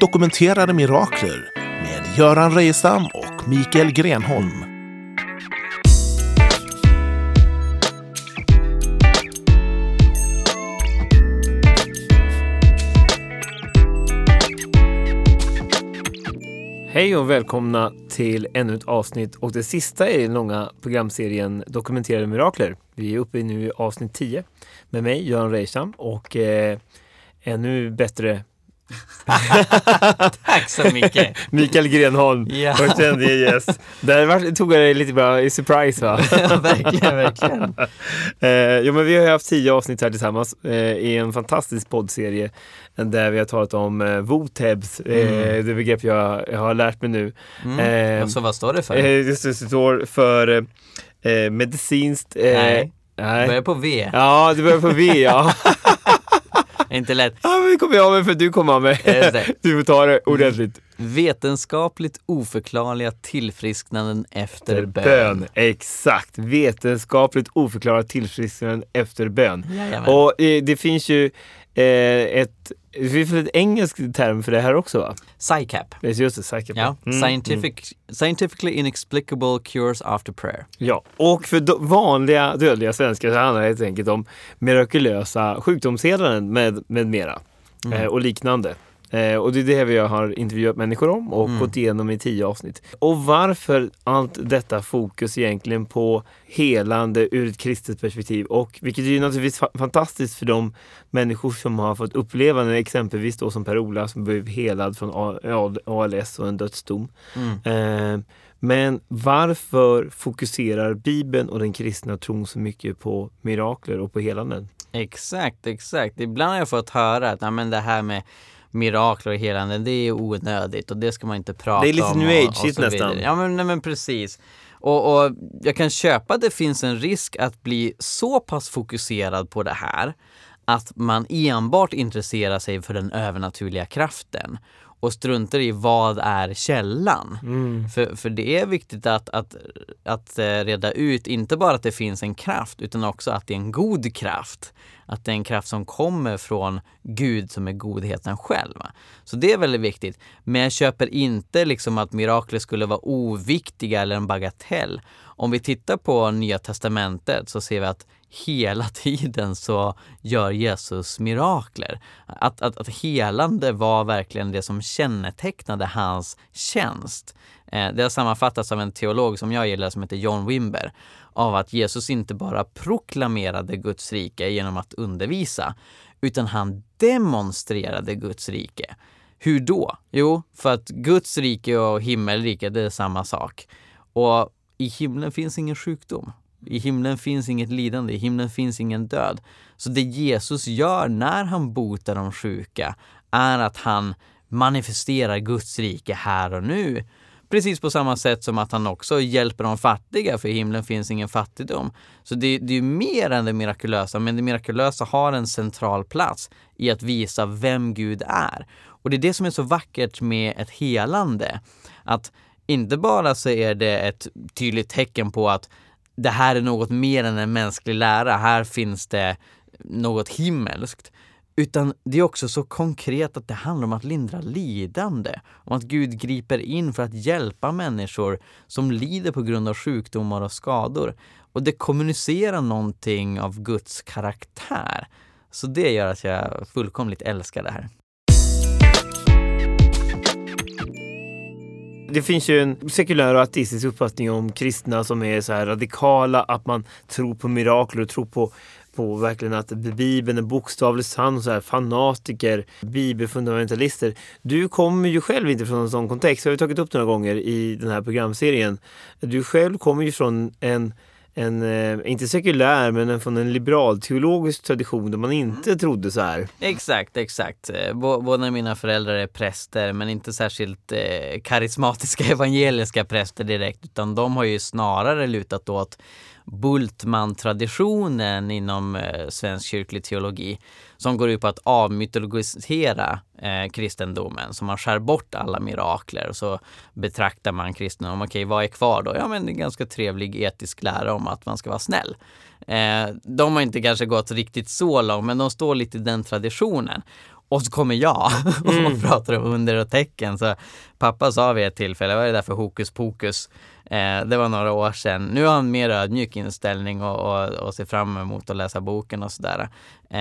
dokumenterade mirakler med Göran Reijestam och Mikael Grenholm. Hej och välkomna till ännu ett avsnitt och det sista i den långa programserien Dokumenterade mirakler. Vi är uppe nu i avsnitt 10 med mig, Göran Reicham och eh, ännu bättre Tack så mycket! Mikael Grenholm, Ja. vår ständige gäst. Där tog jag dig lite bra i surprise va? ja, verkligen, verkligen. Eh, jo, men vi har ju haft tio avsnitt här tillsammans eh, i en fantastisk poddserie där vi har talat om eh, VOTEBS, eh, det begrepp jag, jag har lärt mig nu. Mm. Eh, och så vad står det för? Eh, just det, det står för eh, medicinskt... Eh, Nej. nej. Börjar på V. Ja, det börjar på V ja. Inte lätt. ja men kommer jag med för du kommer med. Just det. Du får ta det ordentligt. Vetenskapligt oförklarliga tillfrisknanden efter bön. Bön. Exakt. Vetenskapligt oförklarat tillfrisknande efter bön. Jajamän. Och eh, det finns ju eh, ett, det finns väl ett engelskt term för det här också va? Är Just det, säkert. Ja, Mm, scientific, scientifically inexplicable cures after prayer. Ja, och för vanliga dödliga svenskar så handlar det helt enkelt om mirakulösa sjukdomshelanden med, med mera Mm. eh, och liknande. Eh, och det är det vi har intervjuat människor om och Mm. gått igenom i tio avsnitt. Och varför allt detta fokus egentligen på helande ur ett kristet perspektiv och vilket är ju naturligtvis fa- fantastiskt för de människor som har fått uppleva det, exempelvis då som Per-Ola som blev helad från ALS och en dödsdom. Mm. Eh, men varför fokuserar Bibeln och den kristna tron så mycket på mirakler och på helanden? Exakt, exakt. Ibland har jag fått höra att ja, men det här med mirakler och helande, det är onödigt och det ska man inte prata om. Det är lite new age nästan. Ja men, nej, men precis. Och, och jag kan köpa att det finns en risk att bli så pass fokuserad på det här att man enbart intresserar sig för den övernaturliga kraften och struntar i vad är källan. För, för det är viktigt att, att, att eh, reda ut, inte bara att det finns en kraft, utan också att det är en god kraft. Att det är en kraft som kommer från Gud som är godheten själv. Så det är väldigt viktigt. Men jag köper inte liksom att mirakler skulle vara oviktiga eller en bagatell. Om vi tittar på Nya Testamentet så ser vi att hela tiden så gör Jesus mirakler. Att, att, att helande var verkligen det som kännetecknade hans tjänst. Eh, det har sammanfattats av en teolog som jag gillar som heter John Wimber av att Jesus inte bara proklamerade Guds rike genom att undervisa utan han demonstrerade Guds rike. Hur då? Jo, för att Guds rike och himmelrike, det är samma sak. Och i himlen finns ingen sjukdom. I himlen finns inget lidande, i himlen finns ingen död. Så det Jesus gör när han botar de sjuka är att han manifesterar Guds rike här och nu. Precis på samma sätt som att han också hjälper de fattiga, för i himlen finns ingen fattigdom. Så det, det är mer än det mirakulösa, men det mirakulösa har en central plats i att visa vem Gud är. Och det är det som är så vackert med ett helande. Att inte bara så är det ett tydligt tecken på att det här är något mer än en mänsklig lära, här finns det något himmelskt. Utan det är också så konkret att det handlar om att lindra lidande. Om att Gud griper in för att hjälpa människor som lider på grund av sjukdomar och skador. Och det kommunicerar någonting av Guds karaktär. Så det gör att jag fullkomligt älskar det här. Det finns ju en sekulär och ateistisk uppfattning om kristna som är så här radikala, att man tror på mirakler och tror på, på verkligen att Bibeln är bokstavligt sann, så här fanatiker, bibelfundamentalister. Du kommer ju själv inte från en sån kontext, jag har ju tagit upp det några gånger i den här programserien. Du själv kommer ju från en en, eh, inte sekulär, men en, från en liberal teologisk tradition där man inte trodde så här. Exakt, exakt. Eh, Bå- Båda mina föräldrar är präster men inte särskilt eh, karismatiska evangeliska präster direkt utan de har ju snarare lutat åt Bultmann-traditionen inom eh, svensk kyrklig teologi som går ut på att avmytologisera eh, kristendomen. Så man skär bort alla mirakler och så betraktar man kristendomen. Okej, vad är kvar då? Ja, men det är en ganska trevlig etisk lära om att man ska vara snäll. Eh, de har inte kanske gått riktigt så långt, men de står lite i den traditionen. Och så kommer jag Mm. och pratar om under och tecken. Så pappa sa vid ett tillfälle, vad är det där för hokus pokus? Eh, det var några år sedan. Nu har han mer ödmjuk inställning och, och, och ser fram emot att läsa boken och sådär. Eh,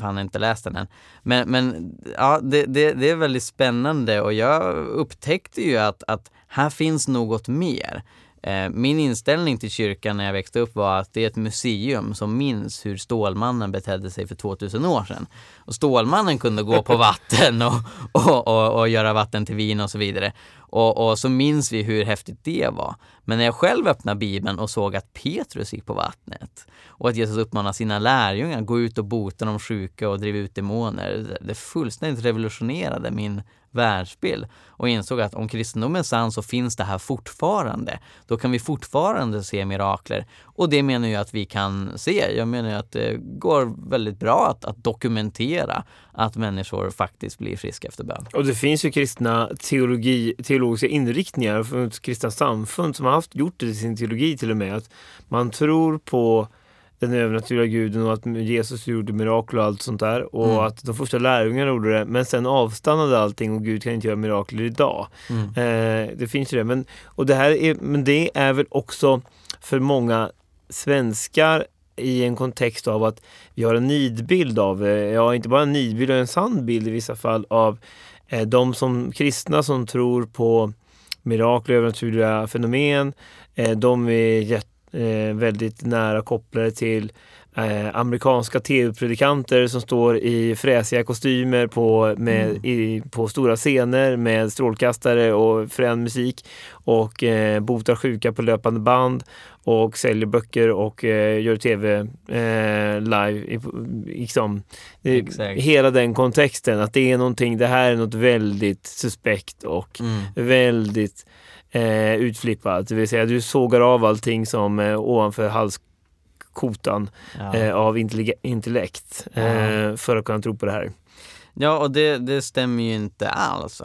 han har inte läst den än. Men, men ja, det, det, det är väldigt spännande och jag upptäckte ju att, att här finns något mer. Eh, min inställning till kyrkan när jag växte upp var att det är ett museum som minns hur Stålmannen betedde sig för 2000 år sedan. Och Stålmannen kunde gå på vatten och, och, och, och göra vatten till vin och så vidare. Och, och så minns vi hur häftigt det var. Men när jag själv öppnade Bibeln och såg att Petrus gick på vattnet och att Jesus uppmanar sina lärjungar att gå ut och bota de sjuka och driva ut demoner. Det fullständigt revolutionerade min världsbild och insåg att om kristendomen är sann så finns det här fortfarande. Då kan vi fortfarande se mirakler. Och det menar jag att vi kan se. Jag menar att det går väldigt bra att, att dokumentera att människor faktiskt blir friska efter bön. Och det finns ju kristna teologi, teologiska inriktningar från kristna samfund som har haft, gjort det i sin teologi till och med. Att man tror på den övernaturliga guden och att Jesus gjorde mirakel och allt sånt där. Och Mm. att de första lärjungarna gjorde det. Men sen avstannade allting och Gud kan inte göra mirakler idag. Mm. Eh, det finns ju det. Men, och det här är, men det är väl också för många svenskar i en kontext av att vi har en nidbild av, eh, ja inte bara en nidbild, utan en sann bild i vissa fall av eh, de som kristna som tror på mirakel och övernaturliga fenomen. Eh, de är jätt, eh, väldigt nära kopplade till eh, amerikanska tv-predikanter som står i fräsiga kostymer på, med, i, på stora scener med strålkastare och frän musik och eh, botar sjuka på löpande band och säljer böcker och eh, gör tv eh, live. I, liksom, Exakt. hela den kontexten, att det är någonting, det här är något väldigt suspekt och Mm. väldigt eh, utflippat. Det vill säga du sågar av allting som eh, ovanför halskotan Ja. eh, av intellekt eh, för att kunna tro på det här. Ja, och det, det stämmer ju inte alls.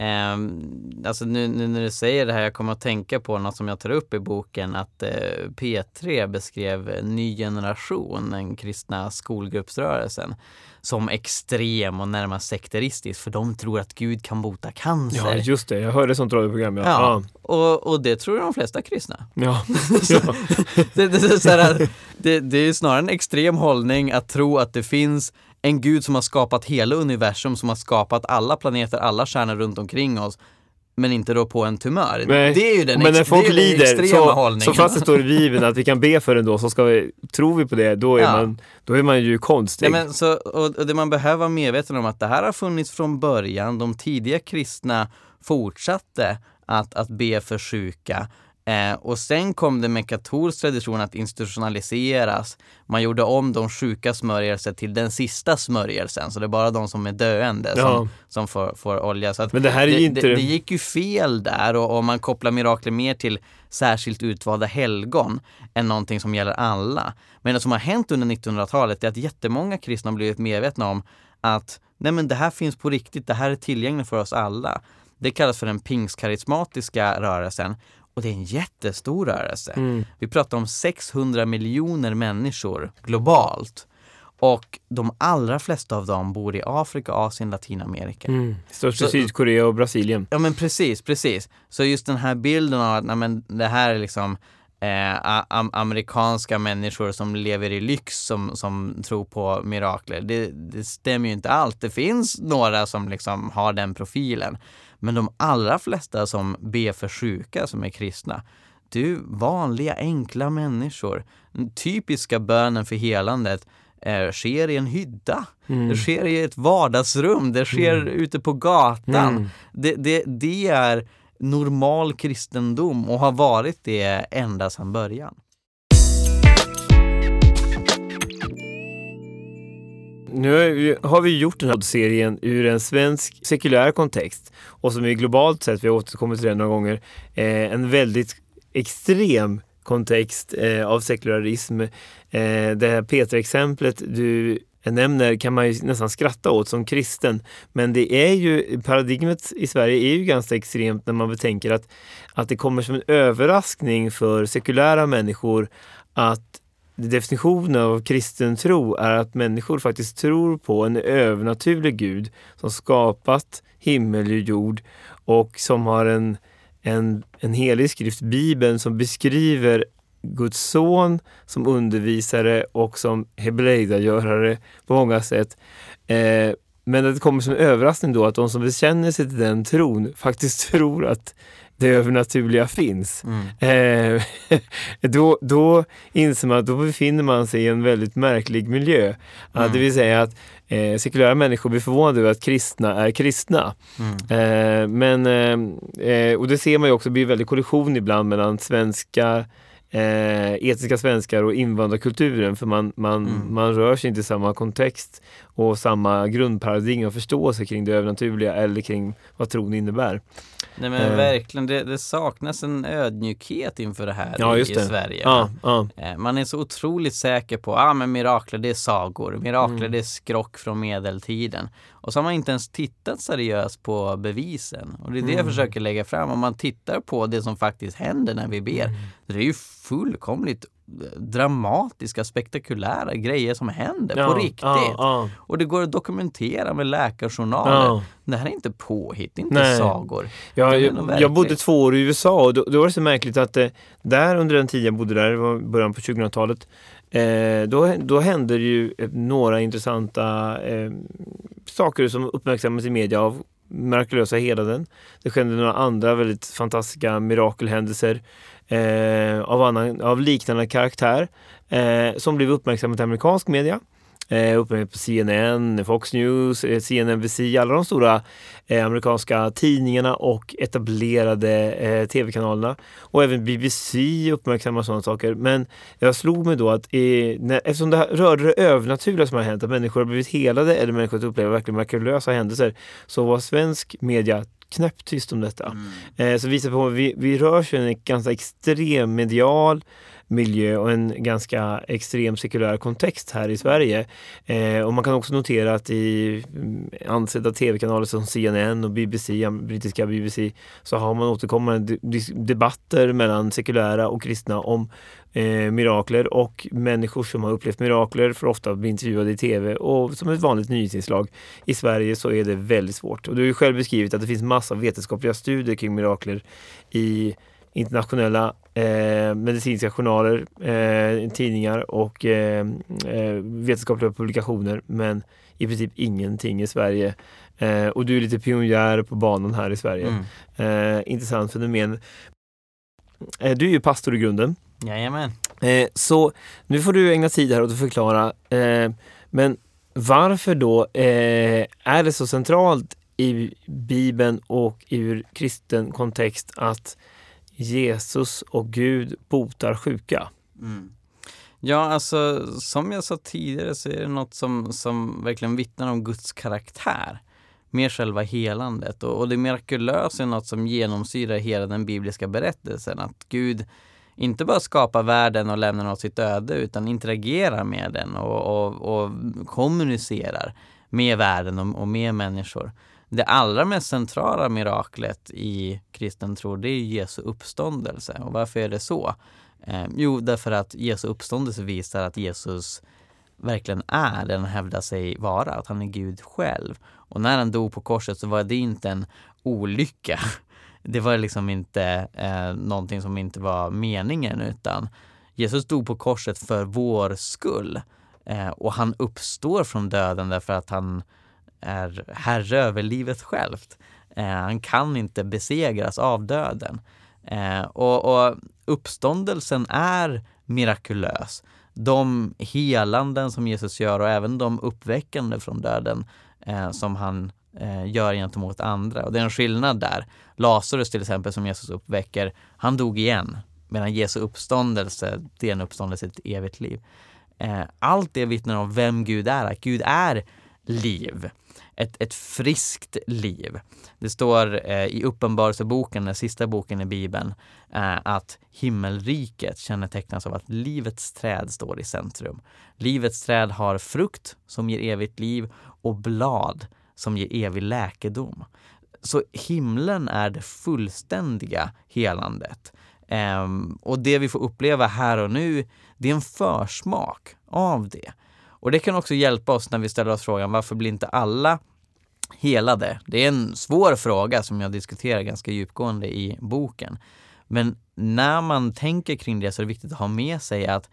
Ehm, alltså nu, nu när du säger det här, jag kommer att tänka på något som jag tar upp i boken, att eh, P3 beskrev Ny generation, den kristna skolgruppsrörelsen, som extrem och närmast sekteristisk, för de tror att Gud kan bota cancer. Ja, just det. Jag hörde sånt radioprogram. Ja. Ja, och, och det tror de flesta kristna. Ja. ja. Det, det, det, är så här, det, det är snarare en extrem hållning att tro att det finns en gud som har skapat hela universum, som har skapat alla planeter, alla stjärnor runt omkring oss, men inte då på en tumör. Nej. Det är ju den, Men när folk lider, så, hållningen. så fast det står i Bibeln att vi kan be för den då, så ska vi, tror vi på det, då är, Ja. man, då är man ju konstig. Ja, så, och, och det man behöver vara medveten om att det här har funnits från början. De tidiga kristna fortsatte att, att be för sjuka. Eh, och sen kom det med katolsk tradition att institutionaliseras. Man gjorde om de sjuka smörjelse till den sista smörjelsen, så det är bara de som är döende Ja. som, som får, får olja. Så Men det här är det, inte... det, det gick ju fel där och, och man kopplar mirakler mer till särskilt utvalda helgon än någonting som gäller alla. Men det som har hänt under 1900-talet är att jättemånga kristna har blivit medvetna om att nej men det här finns på riktigt, det här är tillgängligt för oss alla. Det kallas för den pingstkarismatiska rörelsen och det är en jättestor rörelse. Mm. Vi pratar om 600 miljoner människor globalt. Och de allra flesta av dem bor i Afrika, Asien, Latinamerika. Mm. Störst i Så- Sydkorea och Brasilien. Ja men precis, precis. Så just den här bilden av att nej, men det här är liksom eh, amerikanska människor som lever i lyx som, som tror på mirakler. Det, det stämmer ju inte allt. Det finns några som liksom har den profilen. Men de allra flesta som ber för sjuka som är kristna, du vanliga enkla människor. Den typiska bönen för helandet eh, sker i en hydda. Mm. Det sker i ett vardagsrum, det sker ute på gatan. Mm. Det, det, det är normal kristendom och har varit det ända sedan början. Nu har vi- gjort den här serien ur en svensk sekulär kontext och som är globalt sett, vi har återkommit till det några gånger, eh, en väldigt extrem kontext eh, av sekularism. Eh, det här Peter-exemplet du nämner kan man ju nästan skratta åt som kristen. Men det är ju, paradigmet i Sverige är ju ganska extremt när man betänker att, att det kommer som en överraskning för sekulära människor att definitionen av kristen tro är att människor faktiskt tror på en övernaturlig Gud som skapat himmel och jord och som har en, en, en helig skrift, Bibeln, som beskriver Guds son som undervisare och som hebreidagörare på många sätt. Eh, men det kommer som en överraskning då att de som bekänner sig till den tron faktiskt tror att det övernaturliga finns. Mm. Eh, då, då inser man att då befinner man sig i en väldigt märklig miljö. Mm. det vill säga att eh, sekulära människor blir förvånade över att kristna är kristna. Mm. Eh, men, eh, eh, och det ser man ju också, det blir väldigt kollision ibland mellan svenska eh, etiska svenskar och invandrarkulturen för man, man, mm. man rör sig inte i samma kontext och samma grundparadigm och förståelse kring det övernaturliga eller kring vad tron innebär. Nej men eh. verkligen, det, det, saknas en ödmjukhet inför det här ja, i, i Sverige. Ja, ja. Eh, man är så otroligt säker på, ja ah, men mirakler det är sagor, mirakler mm. det är skrock från medeltiden. Och så har man inte ens tittat seriöst på bevisen. Och det är det mm. jag försöker lägga fram. Om man tittar på det som faktiskt händer när vi ber. Mm. Det är ju fullkomligt dramatiska, spektakulära grejer som händer ja, på riktigt. Ja, ja. Och det går att dokumentera med läkarjournaler. Det här är inte påhitt, inte Nej. sagor. Ja, jag, jag, bodde två år i USA och då, då var det så märkligt att eh, där under den tid jag bodde där, det var början på 2000-talet, eh, då, då hände ju några intressanta eh, saker som uppmärksammades i media av mirakulösa helanden. Det skedde några andra väldigt fantastiska mirakelhändelser eh, av, annan, av liknande karaktär eh, som blev uppmärksammat i amerikansk media. Eh, uppmärksammat på CNN, Fox News, eh, CNNBC, alla de stora eh, amerikanska tidningarna och etablerade eh, tv-kanalerna. Och även BBC uppmärksammar sådana saker. Men jag slog mig då att i, när, eftersom det rörde det övernaturliga som har hänt, att människor har blivit helade eller människor upplever verkligen mirakulösa händelser, så var svensk media knäpptyst om detta. Mm. Eh, så visar på att vi, vi rör sig i en ganska extrem medial miljö och en ganska extrem sekulär kontext här i Sverige. Eh, och man kan också notera att i mm, ansedda tv-kanaler som CNN och BBC, brittiska BBC, så har man återkommande debatter mellan sekulära och kristna om eh, mirakler och människor som har upplevt mirakler får ofta bli intervjuade i tv och som ett vanligt nyhetsinslag. I Sverige så är det väldigt svårt. Och du har ju själv beskrivit att det finns massa vetenskapliga studier kring mirakler i internationella eh, medicinska journaler, eh, tidningar och eh, eh, vetenskapliga publikationer men i princip ingenting i Sverige. Eh, och du är lite pionjär på banan här i Sverige. Mm. Eh, intressant fenomen. du är ju pastor i grunden. Jajamän. så nu får du ägna tid här åt att förklara. men varför då är det så centralt i Bibeln och ur kristen kontext att Jesus och Gud botar sjuka. Mm. Ja, alltså som jag sa tidigare så är det något som, som verkligen vittnar om Guds karaktär. Mer själva helandet. Och, och det mirakulösa är något som genomsyrar hela den bibliska berättelsen. Att Gud inte bara skapar världen och lämnar den åt sitt öde utan interagerar med den och, och, och kommunicerar med världen och, och med människor det allra mest centrala miraklet i kristen tro det är Jesu uppståndelse. Och varför är det så? Eh, jo, därför att Jesu uppståndelse visar att Jesus verkligen är den han hävdar sig vara, att han är Gud själv. Och när han dog på korset så var det inte en olycka. Det var liksom inte eh, någonting som inte var meningen utan Jesus dog på korset för vår skull. Eh, och han uppstår från döden därför att han är herre över livet självt. Eh, han kan inte besegras av döden. Eh, och, och uppståndelsen är mirakulös. De helanden som Jesus gör och även de uppväckande från döden eh, som han eh, gör gentemot andra. Och det är en skillnad där. Lazarus till exempel som Jesus uppväcker, han dog igen. Medan Jesu uppståndelse, det är en uppståndelse till ett evigt liv. Eh, allt det vittnar om vem Gud är, att Gud är liv ett, ett friskt liv. Det står eh, i Uppenbarelseboken, den sista boken i Bibeln, eh, att himmelriket kännetecknas av att livets träd står i centrum. Livets träd har frukt som ger evigt liv och blad som ger evig läkedom. Så himlen är det fullständiga helandet. Um, och det vi får uppleva här och nu, det är en försmak av det. Och det kan också hjälpa oss när vi ställer oss frågan varför blir inte alla helade? Det är en svår fråga som jag diskuterar ganska djupgående i boken. Men när man tänker kring det så är det viktigt att ha med sig att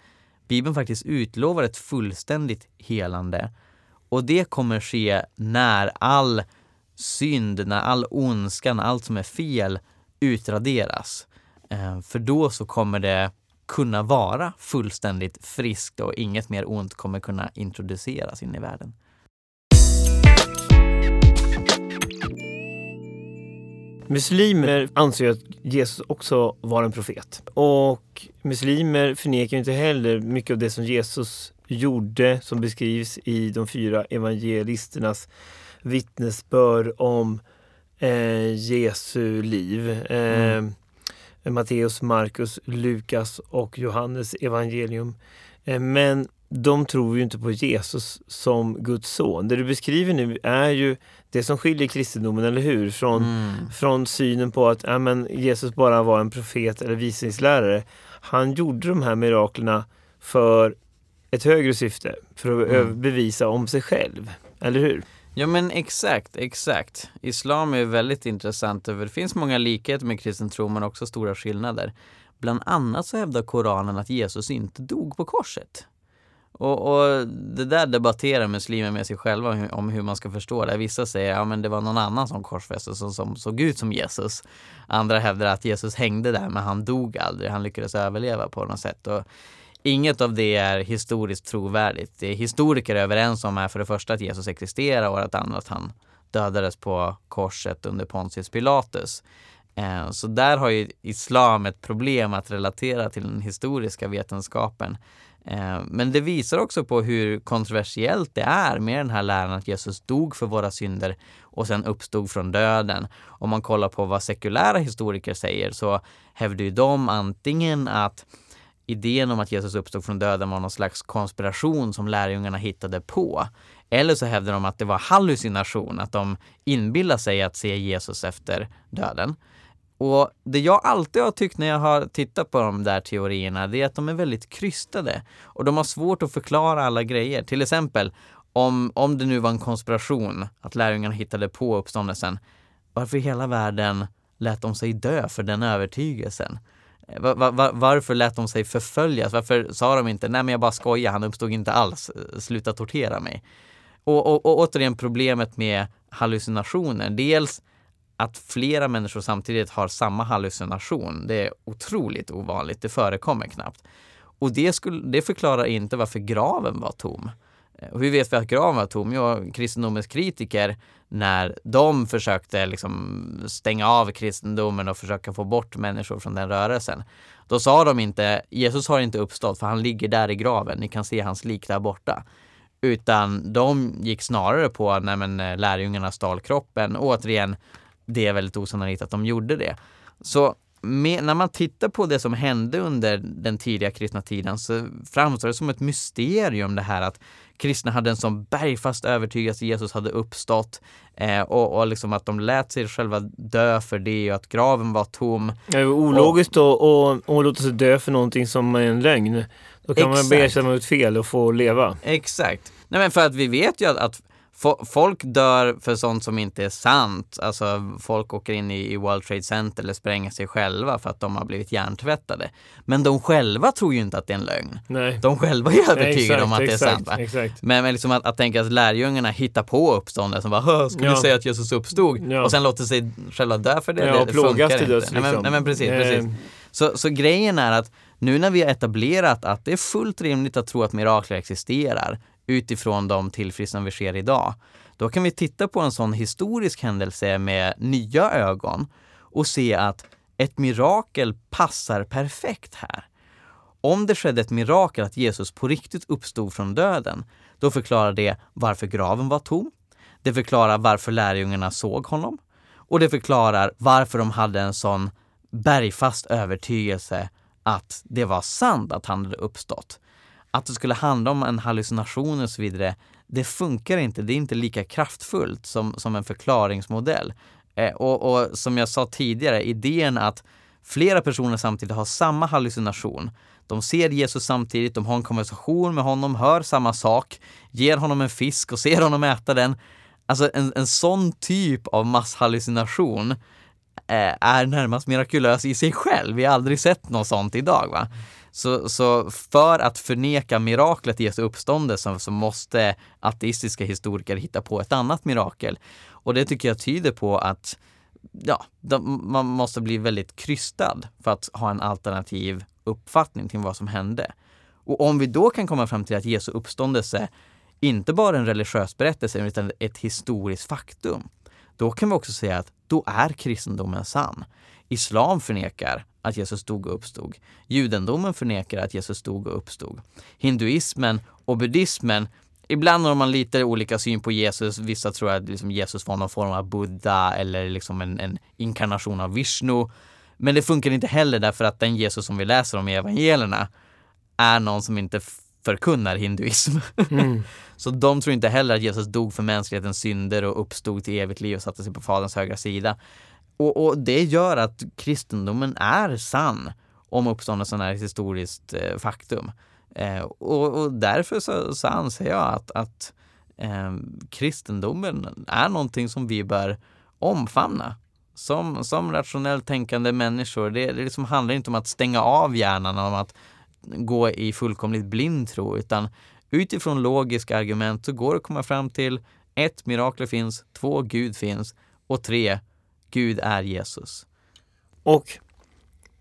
Bibeln faktiskt utlovar ett fullständigt helande. Och det kommer ske när all synd, när all ondskan, allt som är fel utraderas. Eh, för då så kommer det kunna vara fullständigt friskt och inget mer ont kommer kunna introduceras in i världen. Muslimer anser att Jesus också var en profet. Och muslimer förnekar inte heller mycket av det som Jesus gjorde som beskrivs i de fyra evangelisternas vittnesbörd om eh, Jesu liv. Eh, mm. Matteus, Markus, Lukas och Johannes evangelium. Eh, men de tror ju inte på Jesus som Guds son. Det du beskriver nu är ju det som skiljer kristendomen, eller hur? Från, mm. från synen på att ja, men Jesus bara var en profet eller visningslärare. Han gjorde de här miraklerna för ett högre syfte, för att mm. bevisa om sig själv. Eller hur? Ja men exakt, exakt. Islam är väldigt intressant. Det finns många likheter med kristen tro men också stora skillnader. Bland annat så hävdar Koranen att Jesus inte dog på korset. Och, och, det där debatterar muslimer med sig själva om hur man ska förstå det. Vissa säger att ja, det var någon annan som korsfästes som, som såg ut som Jesus. Andra hävdar att Jesus hängde där men han dog aldrig. Han lyckades överleva på något sätt. Och inget av det är historiskt trovärdigt. Det historiker är överens om är för det första att Jesus existerar och att andra att han dödades på korset under Pontius Pilatus. Eh, så där har ju islam ett problem att relatera till den historiska vetenskapen. Eh, men det visar också på hur kontroversiellt det är med den här läran att Jesus dog för våra synder och sen uppstod från döden. Om man kollar på vad sekulära historiker säger så hävdar ju de antingen att idén om att Jesus uppstod från döden var någon slags konspiration som lärjungarna hittade på. Eller så hävdar de att det var hallucination, att de inbillar sig att se Jesus efter döden. Och det jag alltid har tyckt när jag har tittat på de där teorierna, det är att de är väldigt krystade. Och de har svårt att förklara alla grejer. Till exempel, om, om det nu var en konspiration, att lärjungarna hittade på uppståndelsen, varför i hela världen lät de sig dö för den övertygelsen? Var, var, varför lät de sig förföljas? Varför sa de inte, nej men jag bara skojar, han uppstod inte alls, eh, sluta tortera mig. Och, och, och återigen problemet med hallucinationer. Dels att flera människor samtidigt har samma hallucination, det är otroligt ovanligt, det förekommer knappt. Och det, skulle, det förklarar inte varför graven var tom. Eh, och hur vet vi att graven var tom? Kristendomens kritiker, när de försökte liksom stänga av kristendomen och försöka få bort människor från den rörelsen. Då sa de inte, Jesus har inte uppstått för han ligger där i graven, ni kan se hans lik där borta. Utan de gick snarare på, nej men eh, lärjungarna stal kroppen. Och återigen, det är väldigt osannolikt att de gjorde det. Så med, när man tittar på det som hände under den tidiga kristna tiden så framstår det som ett mysterium det här att kristna hade en sån bergfast övertygelse att Jesus hade uppstått eh, och, och liksom att de lät sig själva dö för det och att graven var tom. Det är ologiskt att låta sig dö för någonting som är en lögn. Då kan exakt. man erkänna ett fel och få leva. Exakt. Nej men för att vi vet ju att, att Folk dör för sånt som inte är sant. Alltså folk åker in i, i World Trade Center eller spränger sig själva för att de har blivit hjärntvättade. Men de själva tror ju inte att det är en lögn. Nej. De själva är övertygade om att exakt, det är sant. Exakt. Men, men liksom att, att tänka att lärjungarna hittar på uppståndelsen. Bara, ska ja. säga att Jesus uppstod? Ja. Och sen låter sig själva dö för det. Ja, det plågas till döds. Liksom. Nej, men, nej, men precis, precis. Så, så grejen är att nu när vi har etablerat att det är fullt rimligt att tro att mirakler existerar utifrån de tillfrisknanden vi ser idag, då kan vi titta på en sån historisk händelse med nya ögon och se att ett mirakel passar perfekt här. Om det skedde ett mirakel att Jesus på riktigt uppstod från döden, då förklarar det varför graven var tom. Det förklarar varför lärjungarna såg honom. Och det förklarar varför de hade en sån bergfast övertygelse att det var sant att han hade uppstått. Att det skulle handla om en hallucination och så vidare, det funkar inte. Det är inte lika kraftfullt som, som en förklaringsmodell. Eh, och, och, som jag sa tidigare, idén att flera personer samtidigt har samma hallucination. De ser Jesus samtidigt, de har en konversation med honom, hör samma sak, ger honom en fisk och ser honom äta den. Alltså en, en sån typ av masshallucination eh, är närmast mirakulös i sig själv. Vi har aldrig sett något sånt idag. Va? Så, så för att förneka miraklet i Jesu uppståndelse så måste ateistiska historiker hitta på ett annat mirakel. Och det tycker jag tyder på att ja, de, man måste bli väldigt krystad för att ha en alternativ uppfattning till vad som hände. Och om vi då kan komma fram till att Jesu uppståndelse inte bara en religiös berättelse utan ett historiskt faktum, då kan vi också säga att då är kristendomen sann. Islam förnekar att Jesus dog och uppstod. Judendomen förnekar att Jesus dog och uppstod. Hinduismen och buddhismen Ibland har man lite olika syn på Jesus. Vissa tror att liksom Jesus var någon form av Buddha eller liksom en, en inkarnation av Vishnu. Men det funkar inte heller därför att den Jesus som vi läser om i evangelierna är någon som inte förkunnar hinduism. Mm. så de tror inte heller att Jesus dog för mänsklighetens synder och uppstod till evigt liv och satte sig på Faderns högra sida. Och, och det gör att kristendomen är sann om uppståndelsen är ett historiskt eh, faktum. Eh, och, och, därför så, så, anser jag att, att eh, kristendomen är någonting som vi bör omfamna som, som rationellt tänkande människor. Det, det liksom handlar inte om att stänga av hjärnan, om att gå i fullkomligt blind tro, utan utifrån logiska argument så går det att komma fram till ett, mirakler finns, två, Gud finns och tre, Gud är Jesus. Och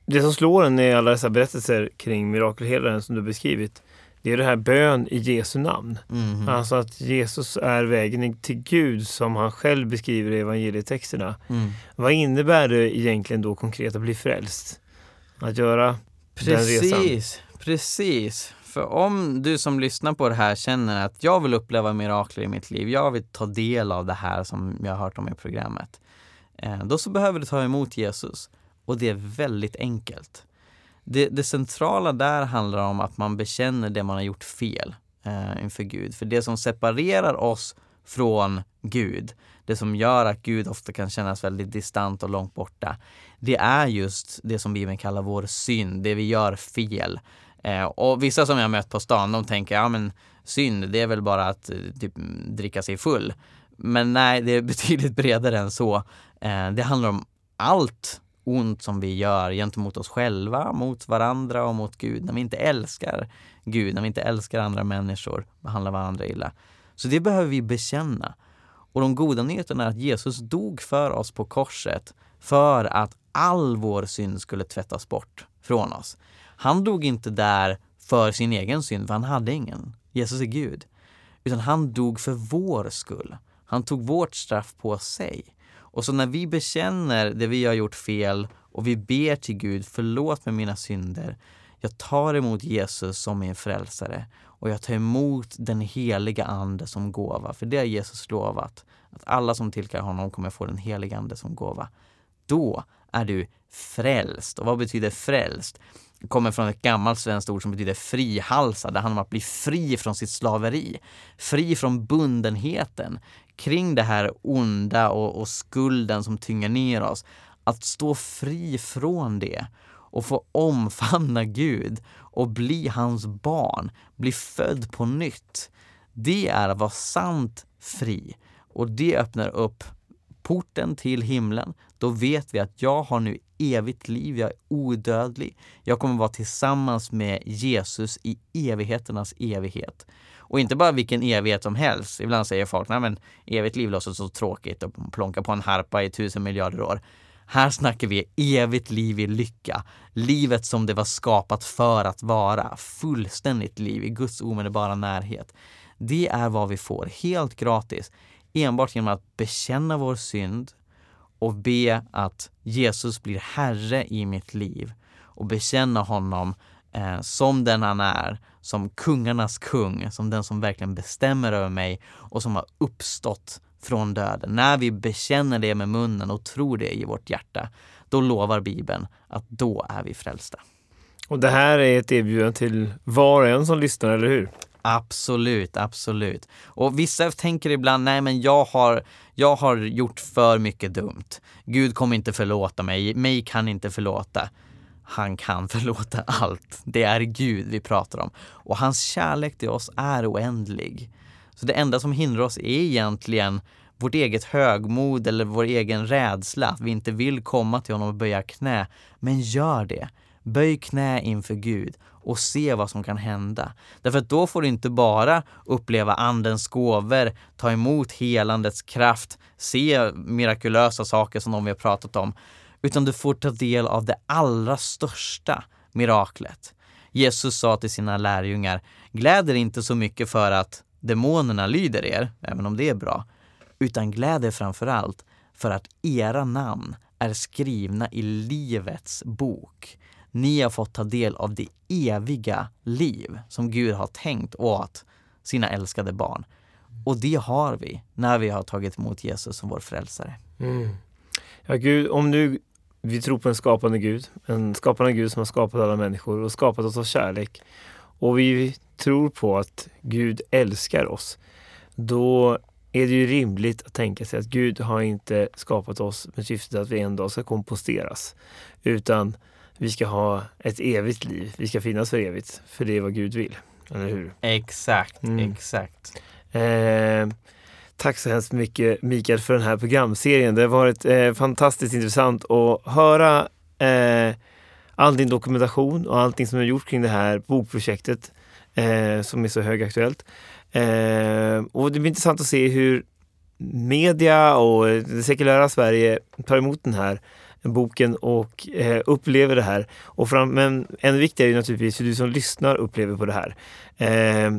det som slår en i alla dessa berättelser kring mirakelhelaren som du beskrivit, det är det här bön i Jesu namn. Mm. Alltså att Jesus är vägen till Gud som han själv beskriver i evangelietexterna. Mm. Vad innebär det egentligen då konkret att bli frälst? Att göra precis, den resan? Precis, För om du som lyssnar på det här känner att jag vill uppleva mirakler i mitt liv, jag vill ta del av det här som jag har hört om i programmet. Eh, Då så behöver du ta emot Jesus. Och det är väldigt enkelt. Det, det, centrala där handlar om att man bekänner det man har gjort fel eh, inför Gud. För det som separerar oss från Gud, det som gör att Gud ofta kan kännas väldigt distant och långt borta, det är just det som Bibeln kallar vår synd, det vi gör fel. Eh, och vissa som jag mött på stan, de tänker, ja men synd, det är väl bara att eh, typ, dricka sig full. Men nej, det är betydligt bredare än så. Eh, det handlar om allt ont som vi gör gentemot oss själva, mot varandra och mot Gud. När vi inte älskar Gud, när vi inte älskar andra människor, behandlar varandra illa. Så det behöver vi bekänna. Och de goda nyheterna är att Jesus dog för oss på korset för att all vår synd skulle tvättas bort från oss. Han dog inte där för sin egen synd, för han hade ingen. Jesus är Gud. Utan han dog för vår skull. Han tog vårt straff på sig. Och så när vi bekänner det vi har gjort fel och vi ber till Gud, förlåt mig mina synder. Jag tar emot Jesus som min frälsare och jag tar emot den heliga ande som gåva. För det har Jesus lovat, att alla som tillkallar honom kommer få den heliga ande som gåva. Då är du frälst. Och vad betyder frälst? Det kommer från ett gammalt svenskt ord som betyder frihalsad. Det handlar om att bli fri från sitt slaveri. Fri från bundenheten kring det här onda och, och skulden som tynger ner oss. Att stå fri från det och få omfamna Gud och bli hans barn, bli född på nytt. Det är att vara sant fri och det öppnar upp porten till himlen. Då vet vi att jag har nu evigt liv, jag är odödlig. Jag kommer vara tillsammans med Jesus i evigheternas evighet. Och inte bara vilken evighet som helst. Ibland säger folk, nej men evigt liv låter så tråkigt och plonka på en harpa i tusen miljarder år. Här snackar vi evigt liv i lycka. Livet som det var skapat för att vara. Fullständigt liv i Guds omedelbara närhet. Det är vad vi får helt gratis. Enbart genom att bekänna vår synd och be att Jesus blir Herre i mitt liv och bekänna honom eh, som den han är, som kungarnas kung, som den som verkligen bestämmer över mig och som har uppstått från döden. När vi bekänner det med munnen och tror det i vårt hjärta, då lovar Bibeln att då är vi frälsta. Och det här är ett erbjudande till var och en som lyssnar, eller hur? Absolut, absolut. Och vissa tänker ibland, nej men jag har, jag har gjort för mycket dumt. Gud kommer inte förlåta mig, mig kan inte förlåta. Han kan förlåta allt. Det är Gud vi pratar om. Och hans kärlek till oss är oändlig. Så det enda som hindrar oss är egentligen vårt eget högmod eller vår egen rädsla, att vi inte vill komma till honom och böja knä. Men gör det. Böj knä inför Gud och se vad som kan hända. Därför att då får du inte bara uppleva andens gåvor, ta emot helandets kraft, se mirakulösa saker som de vi har pratat om, utan du får ta del av det allra största miraklet. Jesus sa till sina lärjungar, gläd er inte så mycket för att demonerna lyder er, även om det är bra, utan gläd er framför allt för att era namn är skrivna i Livets bok. Ni har fått ta del av det eviga liv som Gud har tänkt åt sina älskade barn. Och det har vi när vi har tagit emot Jesus som vår frälsare. Mm. Ja, Gud, om nu vi tror på en skapande Gud, en skapande Gud som har skapat alla människor och skapat oss av kärlek och vi tror på att Gud älskar oss, då är det ju rimligt att tänka sig att Gud har inte skapat oss med syftet att vi en dag ska komposteras, utan vi ska ha ett evigt liv. Vi ska finnas för evigt, för det är vad Gud vill. Eller hur? Exakt, mm. exakt. Eh, tack så hemskt mycket Mikael för den här programserien. Det har varit eh, fantastiskt intressant att höra eh, all din dokumentation och allting som du har gjort kring det här bokprojektet eh, som är så högaktuellt. Eh, och det blir intressant att se hur media och det sekulära Sverige tar emot den här boken och eh, upplever det här. Och fram, men ännu viktigare är naturligtvis hur du som lyssnar upplever på det här. Eh,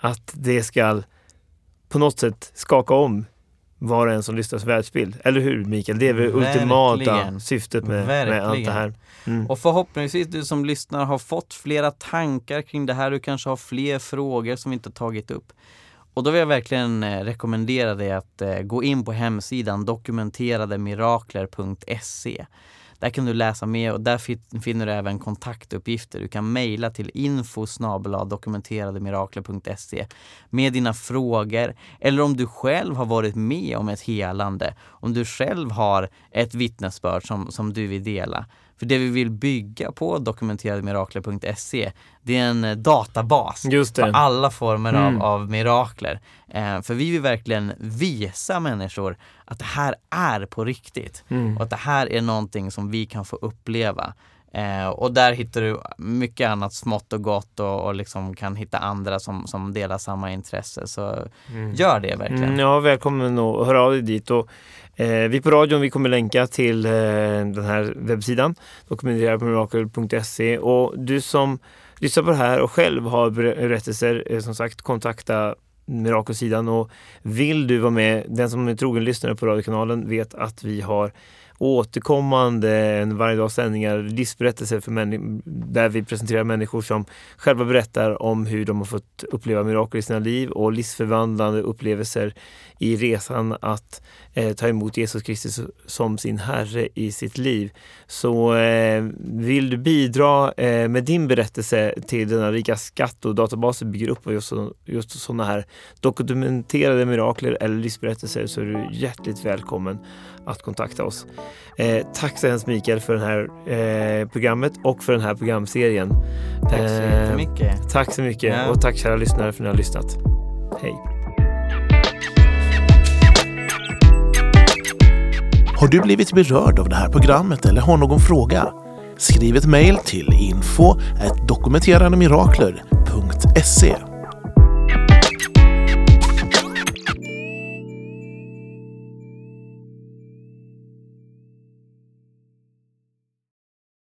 att det ska på något sätt skaka om var och en som lyssnars världsbild. Eller hur Mikael? Det är väl Verkligen. ultimata syftet med, med, allt det här. Mm. Och förhoppningsvis du som lyssnar har fått flera tankar kring det här. Du kanske har fler frågor som vi inte tagit upp. Och då vill jag verkligen eh, rekommendera dig att eh, gå in på hemsidan dokumenterademirakler.se. Där kan du läsa mer och där finner du även kontaktuppgifter. Du kan mejla till info dokumenterademirakler.se med dina frågor eller om du själv har varit med om ett helande, om du själv har ett vittnesbörd som, som du vill dela för det vi vill bygga på dokumenterademirakler.se det är en eh, databas för alla former mm. av, av mirakler. Eh, för vi vill verkligen visa människor att det här är på riktigt mm. och att det här är någonting som vi kan få uppleva. Eh, och där hittar du mycket annat smått och gott och, och liksom kan hitta andra som, som delar samma intresse. Så mm. gör det verkligen. Mm, ja, välkommen och hör av dig dit. Och, Eh, vi på radion vi kommer länka till eh, den här webbsidan, dokumenterarpomirakel.se och du som lyssnar på det här och själv har berättelser, eh, som sagt kontakta Mirakelsidan och vill du vara med, den som är trogen lyssnare på radiokanalen vet att vi har återkommande varje dag sändningar, livsberättelser för där vi presenterar människor som själva berättar om hur de har fått uppleva mirakel i sina liv och livsförvandlande upplevelser i resan att eh, ta emot Jesus Kristus som sin Herre i sitt liv. Så eh, vill du bidra eh, med din berättelse till denna rika skatt och databasen bygger upp just, just sådana här dokumenterade mirakler eller livsberättelser så är du hjärtligt välkommen att kontakta oss. Eh, tack så hemskt Mikael för det här eh, programmet och för den här programserien. Tack så eh, jättemycket. Tack så mycket ja. och tack kära lyssnare för att ni har lyssnat. Hej! Har du blivit berörd av det här programmet eller har någon fråga? Skriv ett mejl till info dokumenterandemirakler.se